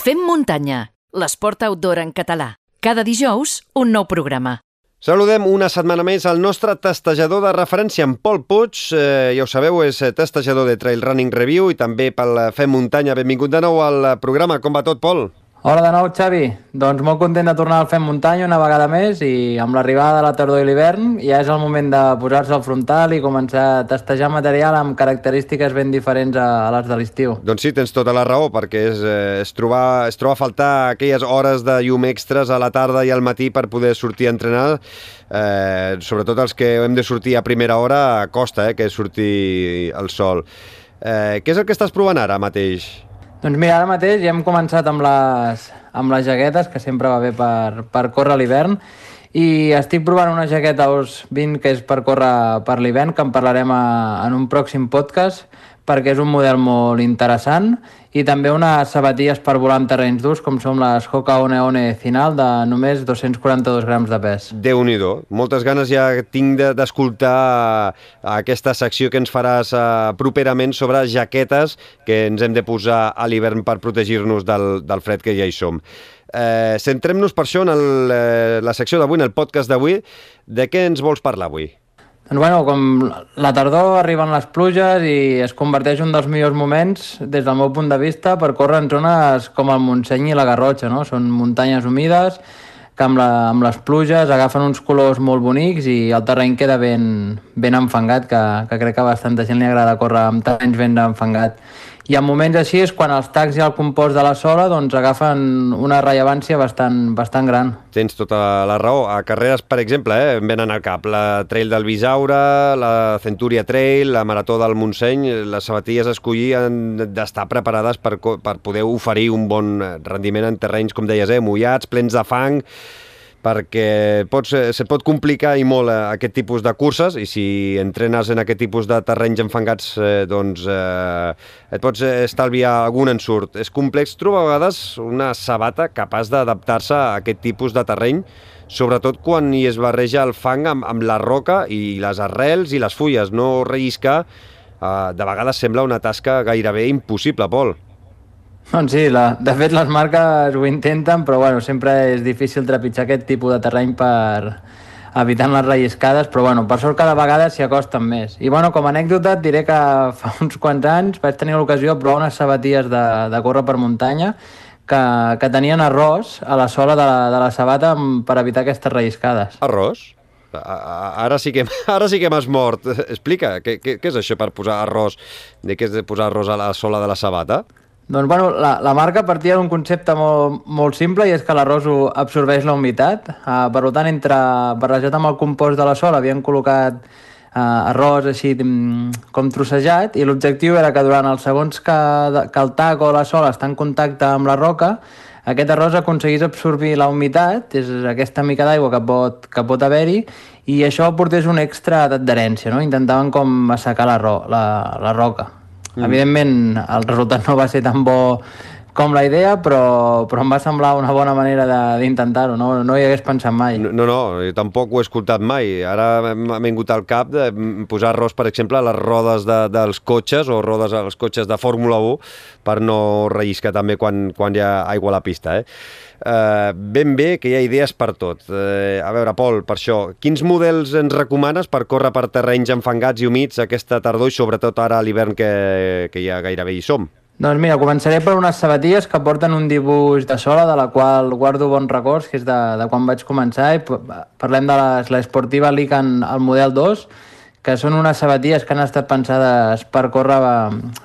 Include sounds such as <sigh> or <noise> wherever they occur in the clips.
Fem muntanya, l'esport outdoor en català. Cada dijous, un nou programa. Saludem una setmana més al nostre testejador de referència, en Pol Puig. Eh, ja ho sabeu, és testejador de Trail Running Review i també pel Fem Muntanya. Benvingut de nou al programa. Com va tot, Pol? Hola de nou, Xavi. Doncs molt content de tornar al Fem Muntanya una vegada més i amb l'arribada de la tardor i l'hivern ja és el moment de posar-se al frontal i començar a testejar material amb característiques ben diferents a, les de l'estiu. Doncs sí, tens tota la raó, perquè és, eh, es, trobar, es troba a faltar aquelles hores de llum extres a la tarda i al matí per poder sortir a entrenar. Eh, sobretot els que hem de sortir a primera hora, costa eh, que surti el sol. Eh, què és el que estàs provant ara mateix? Doncs mira, ara mateix ja hem començat amb les, amb les jaquetes, que sempre va bé per, per córrer l'hivern, i estic provant una jaqueta OS 20 que és per córrer per l'hivern, que en parlarem a, en un pròxim podcast, perquè és un model molt interessant i també unes sabatilles per volar en terrenys durs com són les Hoka One One Final de només 242 grams de pes. déu nhi Moltes ganes ja tinc d'escoltar de, aquesta secció que ens faràs uh, properament sobre jaquetes que ens hem de posar a l'hivern per protegir-nos del, del fred que ja hi som. Eh, Centrem-nos per això en el, eh, la secció d'avui, en el podcast d'avui. De què ens vols parlar avui? Doncs bueno, com la tardor arriben les pluges i es converteix un dels millors moments, des del meu punt de vista, per córrer en zones com el Montseny i la Garrotxa, no? Són muntanyes humides que amb, la, amb les pluges agafen uns colors molt bonics i el terreny queda ben, ben enfangat, que, que crec que a bastanta gent li agrada córrer amb terrenys ben enfangat. I en moments així és quan els tacs i el compost de la sola doncs, agafen una rellevància bastant, bastant gran. Tens tota la raó. A carreres, per exemple, eh, em venen al cap la Trail del Bisaure, la Centuria Trail, la Marató del Montseny, les sabatilles a escollir han d'estar preparades per, per poder oferir un bon rendiment en terrenys, com deies, eh, mullats, plens de fang, perquè pots, se pot complicar i molt eh, aquest tipus de curses i si entrenes en aquest tipus de terrenys enfangats eh, doncs eh, et pots estalviar algun ensurt. És complex trobar a vegades una sabata capaç d'adaptar-se a aquest tipus de terreny sobretot quan hi es barreja el fang amb, amb la roca i les arrels i les fulles. No relliscar eh, de vegades sembla una tasca gairebé impossible, Pol. Doncs sí, la, de fet les marques ho intenten, però bueno, sempre és difícil trepitjar aquest tipus de terreny per evitant les relliscades, però bueno, per sort cada vegada s'hi acosten més. I bueno, com a anècdota et diré que fa <laughs> uns quants anys vaig tenir l'ocasió de provar unes sabatilles de, de córrer per muntanya que, que tenien arròs a la sola de la, de la sabata per evitar aquestes relliscades. Arròs? Ara sí que, <laughs> ara sí que m'has mort. Explica, què, què, què és això per posar arròs? De què és de posar arròs a la sola de la sabata? Doncs bueno, la, la marca partia d'un concepte molt, molt simple i és que l'arròs absorbeix la humitat. Uh, per tant, entre barrejat amb el compost de la sol havien col·locat uh, arròs així mm, com trossejat i l'objectiu era que durant els segons que, que el tac o la sol està en contacte amb la roca aquest arròs aconseguís absorbir la humitat, és aquesta mica d'aigua que pot, que pot haver-hi, i això aportés un extra d'adherència, no? Intentaven com assecar la, ro la, la roca. Mm. Evidentment, el resultat no va ser tan bo com la idea, però, però em va semblar una bona manera d'intentar-ho, no, no hi hagués pensat mai. No, no, jo tampoc ho he escoltat mai. Ara m'ha vingut al cap de posar arròs, per exemple, a les rodes de, dels cotxes o rodes als cotxes de Fórmula 1 per no relliscar també quan, quan hi ha aigua a la pista. Eh? Uh, ben bé que hi ha idees per tot. Uh, a veure, Pol, per això, quins models ens recomanes per córrer per terrenys enfangats i humits aquesta tardor i sobretot ara a l'hivern que, que ja gairebé hi som? Doncs mira, començaré per unes sabatilles que porten un dibuix de sola, de la qual guardo bons records, que és de, de quan vaig començar, i parlem de l'Esportiva Lican, el model 2, que són unes sabatilles que han estat pensades per córrer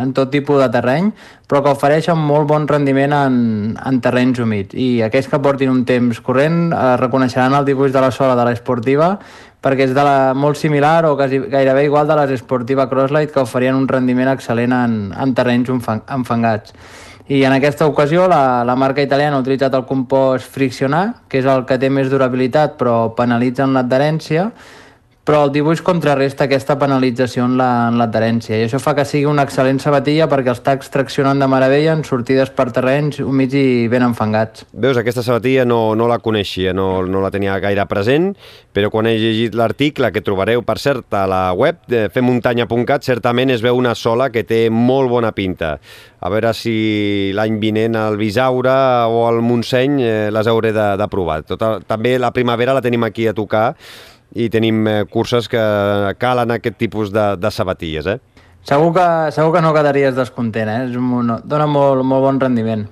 en tot tipus de terreny, però que ofereixen molt bon rendiment en, en terrenys humits. I aquells que portin un temps corrent eh, reconeixeran el dibuix de la sola de l'Esportiva, perquè és de la, molt similar o quasi, gairebé igual de les Sportiva Crosslight que oferien un rendiment excel·lent en, en terrenys enfangats. I en aquesta ocasió la, la marca italiana ha utilitzat el compost friccionar, que és el que té més durabilitat però penalitza en l'adherència, però el dibuix contrarresta aquesta penalització en l'adherència i això fa que sigui una excel·lent sabatilla perquè els tacs traccionen de meravella en sortides per terrenys humits i ben enfangats. Veus, aquesta sabatilla no, no la coneixia, no, no la tenia gaire present, però quan he llegit l'article, que trobareu, per cert, a la web de femmuntanya.cat, certament es veu una sola que té molt bona pinta. A veure si l'any vinent al Bisaure o al Montseny eh, les hauré de, de provar. Tota, també la primavera la tenim aquí a tocar, i tenim eh, curses que calen aquest tipus de, de sabatilles, eh? Segur que, segur que no quedaries descontent, eh? És un, dona molt, molt bon rendiment.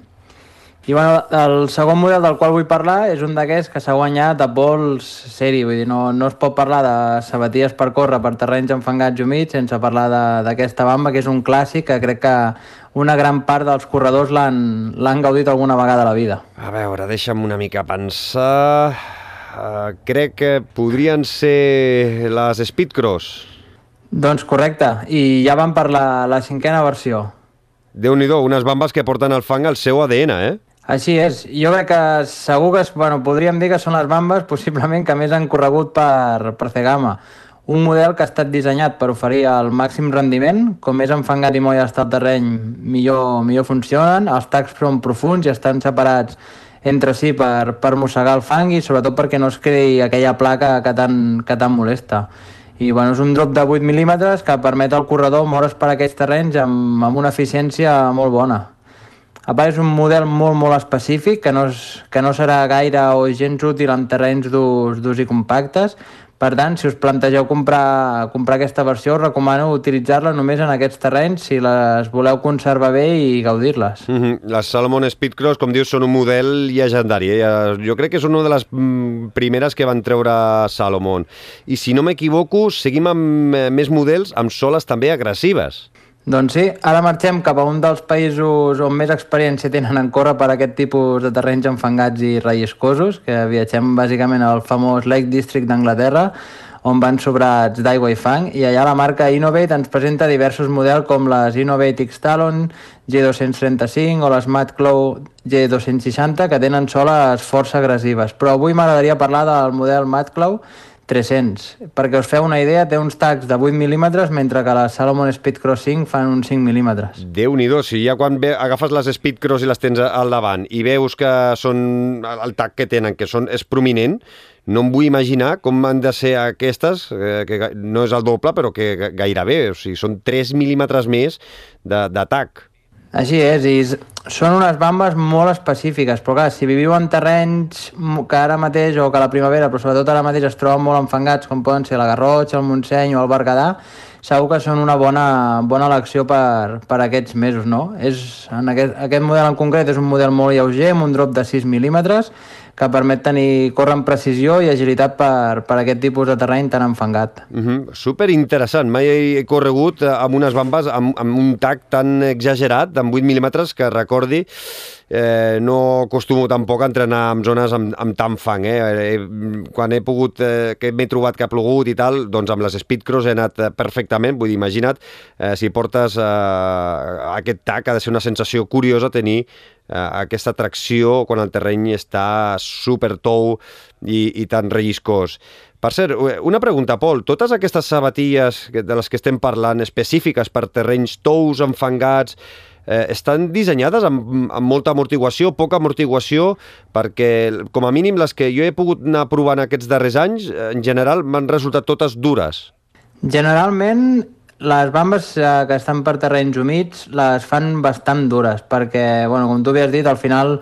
I bueno, el segon model del qual vull parlar és un d'aquests que s'ha guanyat a pols seri, vull dir, no, no es pot parlar de sabatilles per córrer per terrenys enfangats i humits sense parlar d'aquesta bamba, que és un clàssic que crec que una gran part dels corredors l'han gaudit alguna vegada a la vida. A veure, deixa'm una mica pensar... Uh, crec que podrien ser les Speedcross. Doncs correcte, i ja van per la, la cinquena versió. déu nhi unes bambes que porten el fang al seu ADN, eh? Així és. Jo crec que segur que, bueno, podríem dir que són les bambes possiblement que més han corregut per, per Cegama. Un model que ha estat dissenyat per oferir el màxim rendiment, com més enfangat i moll està el terreny, millor, millor funcionen, els tacs són profuns i estan separats entre si per, per mossegar el fang i sobretot perquè no es creï aquella placa que tant, que tant molesta. I bueno, és un drop de 8 mil·límetres que permet al corredor moure's per aquests terrenys amb, amb una eficiència molt bona. A part, és un model molt, molt específic, que no, és, que no serà gaire o gens útil en terrenys durs i compactes, per tant, si us plantegeu comprar, comprar aquesta versió, us recomano utilitzar-la només en aquests terrenys si les voleu conservar bé i gaudir-les. Mm -hmm. Les Salomon Speedcross, com dius, són un model llegendari. Eh? Jo crec que és una de les mm, primeres que van treure Salomon. I si no m'equivoco, seguim amb eh, més models amb soles també agressives. Doncs sí, ara marxem cap a un dels països on més experiència tenen en córrer per aquest tipus de terrenys enfangats i relliscosos, que viatgem bàsicament al famós Lake District d'Anglaterra, on van sobrats d'aigua i fang, i allà la marca Innovate ens presenta diversos models com les Innovate X-Talon G235 o les Mad Claw G260, que tenen soles força agressives. Però avui m'agradaria parlar del model Mad Claw, 300. Perquè us feu una idea, té uns tacs de 8 mil·límetres, mentre que les Salomon Speedcross 5 fan uns 5 mil·límetres. Déu-n'hi-do, si ja quan ve, agafes les Speedcross i les tens al davant i veus que són el tac que tenen, que són, és prominent, no em vull imaginar com han de ser aquestes, eh, que no és el doble, però que gairebé, o sigui, són 3 mil·límetres més de, de. Així és, i són unes bambes molt específiques, però clar, si viviu en terrenys que ara mateix, o que a la primavera, però sobretot ara mateix es troben molt enfangats, com poden ser la Garrotxa, el Montseny o el Berguedà, segur que són una bona, bona elecció per, per aquests mesos, no? És, en aquest, aquest model en concret és un model molt lleuger, amb un drop de 6 mil·límetres, que permet tenir, córrer amb precisió i agilitat per, per aquest tipus de terreny tan enfangat. Uh -huh. Super interessant. Mai he corregut amb unes bambes amb, amb un tac tan exagerat, amb 8 mil·límetres, que recordi eh, no acostumo tampoc a entrenar en zones amb, amb tant fang. Eh? eh quan he pogut, eh, que m'he trobat que ha plogut i tal, doncs amb les speedcross he anat eh, perfectament. Vull dir, imagina't, eh, si portes eh, aquest tac, ha de ser una sensació curiosa tenir eh, aquesta tracció quan el terreny està super tou i, i tan relliscós. Per cert, una pregunta, Pol. Totes aquestes sabatilles de les que estem parlant, específiques per terrenys tous, enfangats, eh, estan dissenyades amb, amb molta amortiguació, poca amortiguació, perquè com a mínim les que jo he pogut anar provant aquests darrers anys, en general m'han resultat totes dures. Generalment les bambes eh, que estan per terrenys humits les fan bastant dures perquè, bueno, com tu havies dit, al final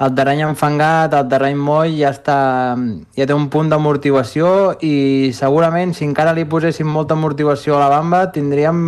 el terreny enfangat, el terreny moll ja està, ja té un punt d'amortiguació i segurament si encara li poséssim molta amortiguació a la bamba tindríem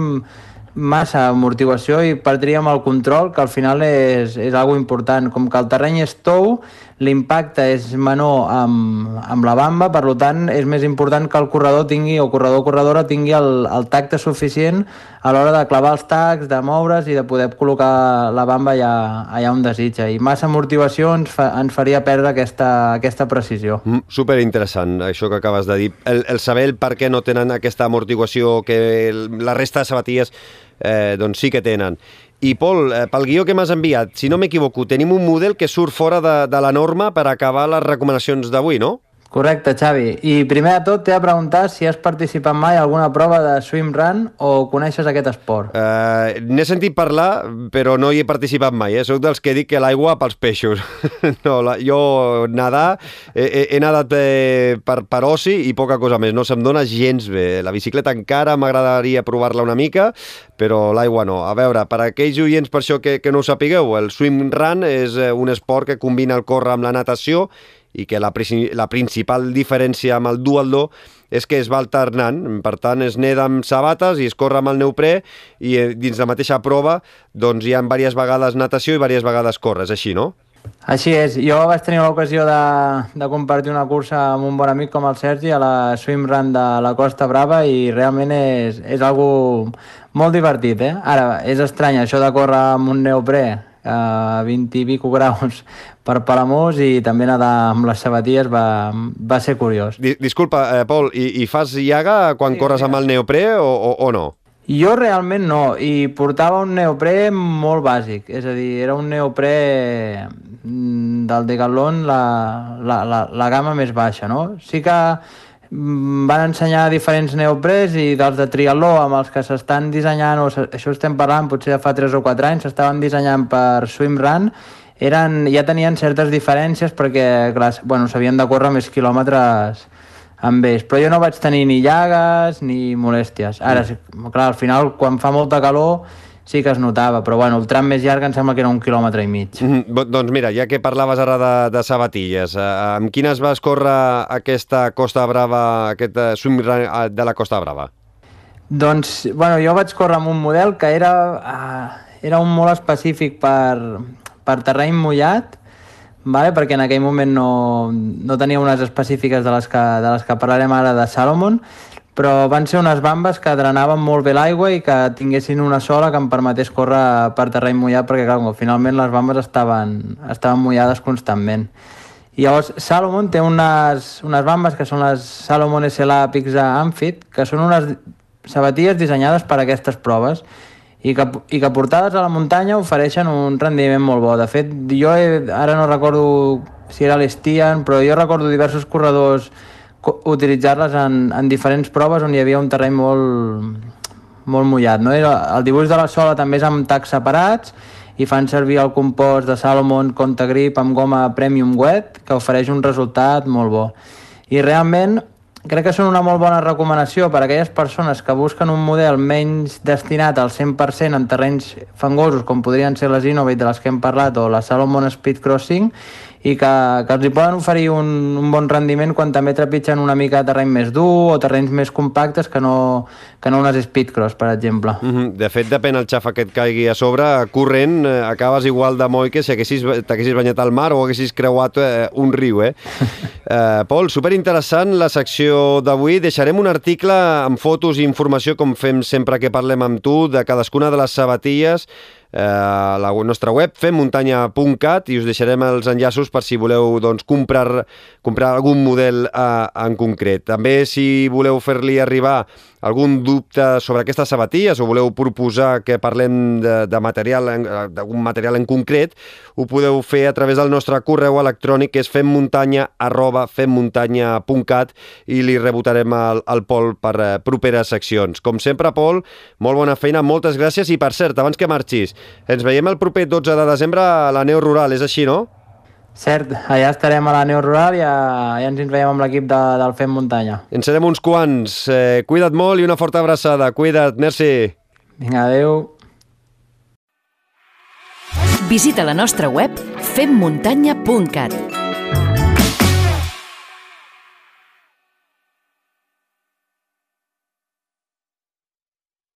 massa amortiguació i perdríem el control, que al final és, és algo important. Com que el terreny és tou, l'impacte és menor amb, amb la bamba, per tant és més important que el corredor tingui, o corredor corredora tingui el, el tacte suficient a l'hora de clavar els tacs, de moure's i de poder col·locar la bamba allà, allà on desitja. I massa amortiguació ens, fa, ens faria perdre aquesta, aquesta precisió. Mm, super interessant, això que acabes de dir. El, el saber el per què no tenen aquesta amortiguació que la resta de sabatilles eh, doncs sí que tenen. I, Pol, eh, pel guió que m'has enviat, si no m'equivoco, tenim un model que surt fora de, de la norma per acabar les recomanacions d'avui, no? Correcte, Xavi. I primer de tot t'he de preguntar si has participat mai a alguna prova de swim run o coneixes aquest esport. Uh, N'he sentit parlar, però no hi he participat mai. Eh? Soc dels que dic que l'aigua pels peixos. <laughs> no, la, jo nedar, he, he, nedat eh, per, per oci i poca cosa més. No se'm dona gens bé. La bicicleta encara m'agradaria provar-la una mica, però l'aigua no. A veure, per aquells oients per això que, que no ho sapigueu, el swim run és eh, un esport que combina el córrer amb la natació i que la, la principal diferència amb el dualdó és que es va alternant, per tant es neda amb sabates i es corre amb el neoprè i eh, dins la mateixa prova doncs hi ha diverses vegades natació i diverses vegades corres, així, no? Així és, jo vaig tenir l'ocasió de, de compartir una cursa amb un bon amic com el Sergi a la swim run de la Costa Brava i realment és, és algo molt divertit, eh? Ara, és estrany això de córrer amb un neoprè a 20 i pico graus <laughs> per Palamós i també nedar amb les sabatilles va, va ser curiós. Disculpa, eh, Pol, i, i fas iaga quan sí, corres amb el neoprè o, o, o no? Jo realment no, i portava un neoprè molt bàsic, és a dir, era un neoprè mm, del Decathlon la, la, la, la gamma més baixa, no? Sí que van ensenyar diferents neoprès i dels de triatló amb els que s'estan dissenyant, o això estem parlant potser de fa 3 o 4 anys, s'estaven dissenyant per swimrun, eren, ja tenien certes diferències perquè clar, bueno, s'havien de córrer més quilòmetres amb ells, però jo no vaig tenir ni llagues ni molèsties. Ara, clar, al final, quan fa molta calor, sí que es notava, però bueno, el tram més llarg em sembla que era un quilòmetre i mig. Mm -hmm. Doncs mira, ja que parlaves ara de, de sabatilles, eh, amb quines vas córrer aquesta Costa Brava, aquest eh, swim eh, de la Costa Brava? Doncs, bueno, jo vaig córrer amb un model que era, uh, era un molt específic per, per terreny mullat, vale? perquè en aquell moment no, no tenia unes específiques de les, que, de les que parlarem ara de Salomon, però van ser unes bambes que drenaven molt bé l'aigua i que tinguessin una sola que em permetés córrer per terreny mullat perquè clar, finalment les bambes estaven, estaven mullades constantment. I llavors Salomon té unes, unes bambes que són les Salomon SLA Pixa Amfit, que són unes sabatilles dissenyades per a aquestes proves i que, i que portades a la muntanya ofereixen un rendiment molt bo. De fet, jo he, ara no recordo si era l'Estian, però jo recordo diversos corredors utilitzar-les en, en diferents proves on hi havia un terreny molt, molt mullat. No? El dibuix de la sola també és amb tacs separats i fan servir el compost de Salomon Conta Grip amb goma Premium Wet que ofereix un resultat molt bo. I realment crec que són una molt bona recomanació per a aquelles persones que busquen un model menys destinat al 100% en terrenys fangosos com podrien ser les Innovate de les que hem parlat o la Salomon Speed Crossing i que, que els hi poden oferir un, un bon rendiment quan també trepitgen una mica de terreny més dur o terrenys més compactes que no, que no unes speedcross, per exemple. Mm -hmm. De fet, depèn el xafa que et caigui a sobre, corrent, eh, acabes igual de moi que si t'haguessis banyat al mar o haguessis creuat eh, un riu, eh? <laughs> eh Pol, superinteressant la secció d'avui. Deixarem un article amb fotos i informació, com fem sempre que parlem amb tu, de cadascuna de les sabatilles eh, la nostra web femmuntanya.cat i us deixarem els enllaços per si voleu doncs, comprar, comprar algun model eh, en concret. També si voleu fer-li arribar algun dubte sobre aquestes sabatilles o voleu proposar que parlem de, de material, d'algun material en concret, ho podeu fer a través del nostre correu electrònic que és femmuntanya arroba femmuntanya.cat i li rebotarem al, al Pol per eh, properes seccions. Com sempre, Pol, molt bona feina, moltes gràcies i per cert, abans que marxis, ens veiem el proper 12 de desembre a la Neu Rural, és així, no? Cert, allà estarem a la Neu Rural i ja ens veiem amb l'equip de, del Fem Muntanya. En serem uns quants. Eh, cuida't molt i una forta abraçada. Cuida't, merci. Vinga, adeu. Visita la nostra web femmuntanya.cat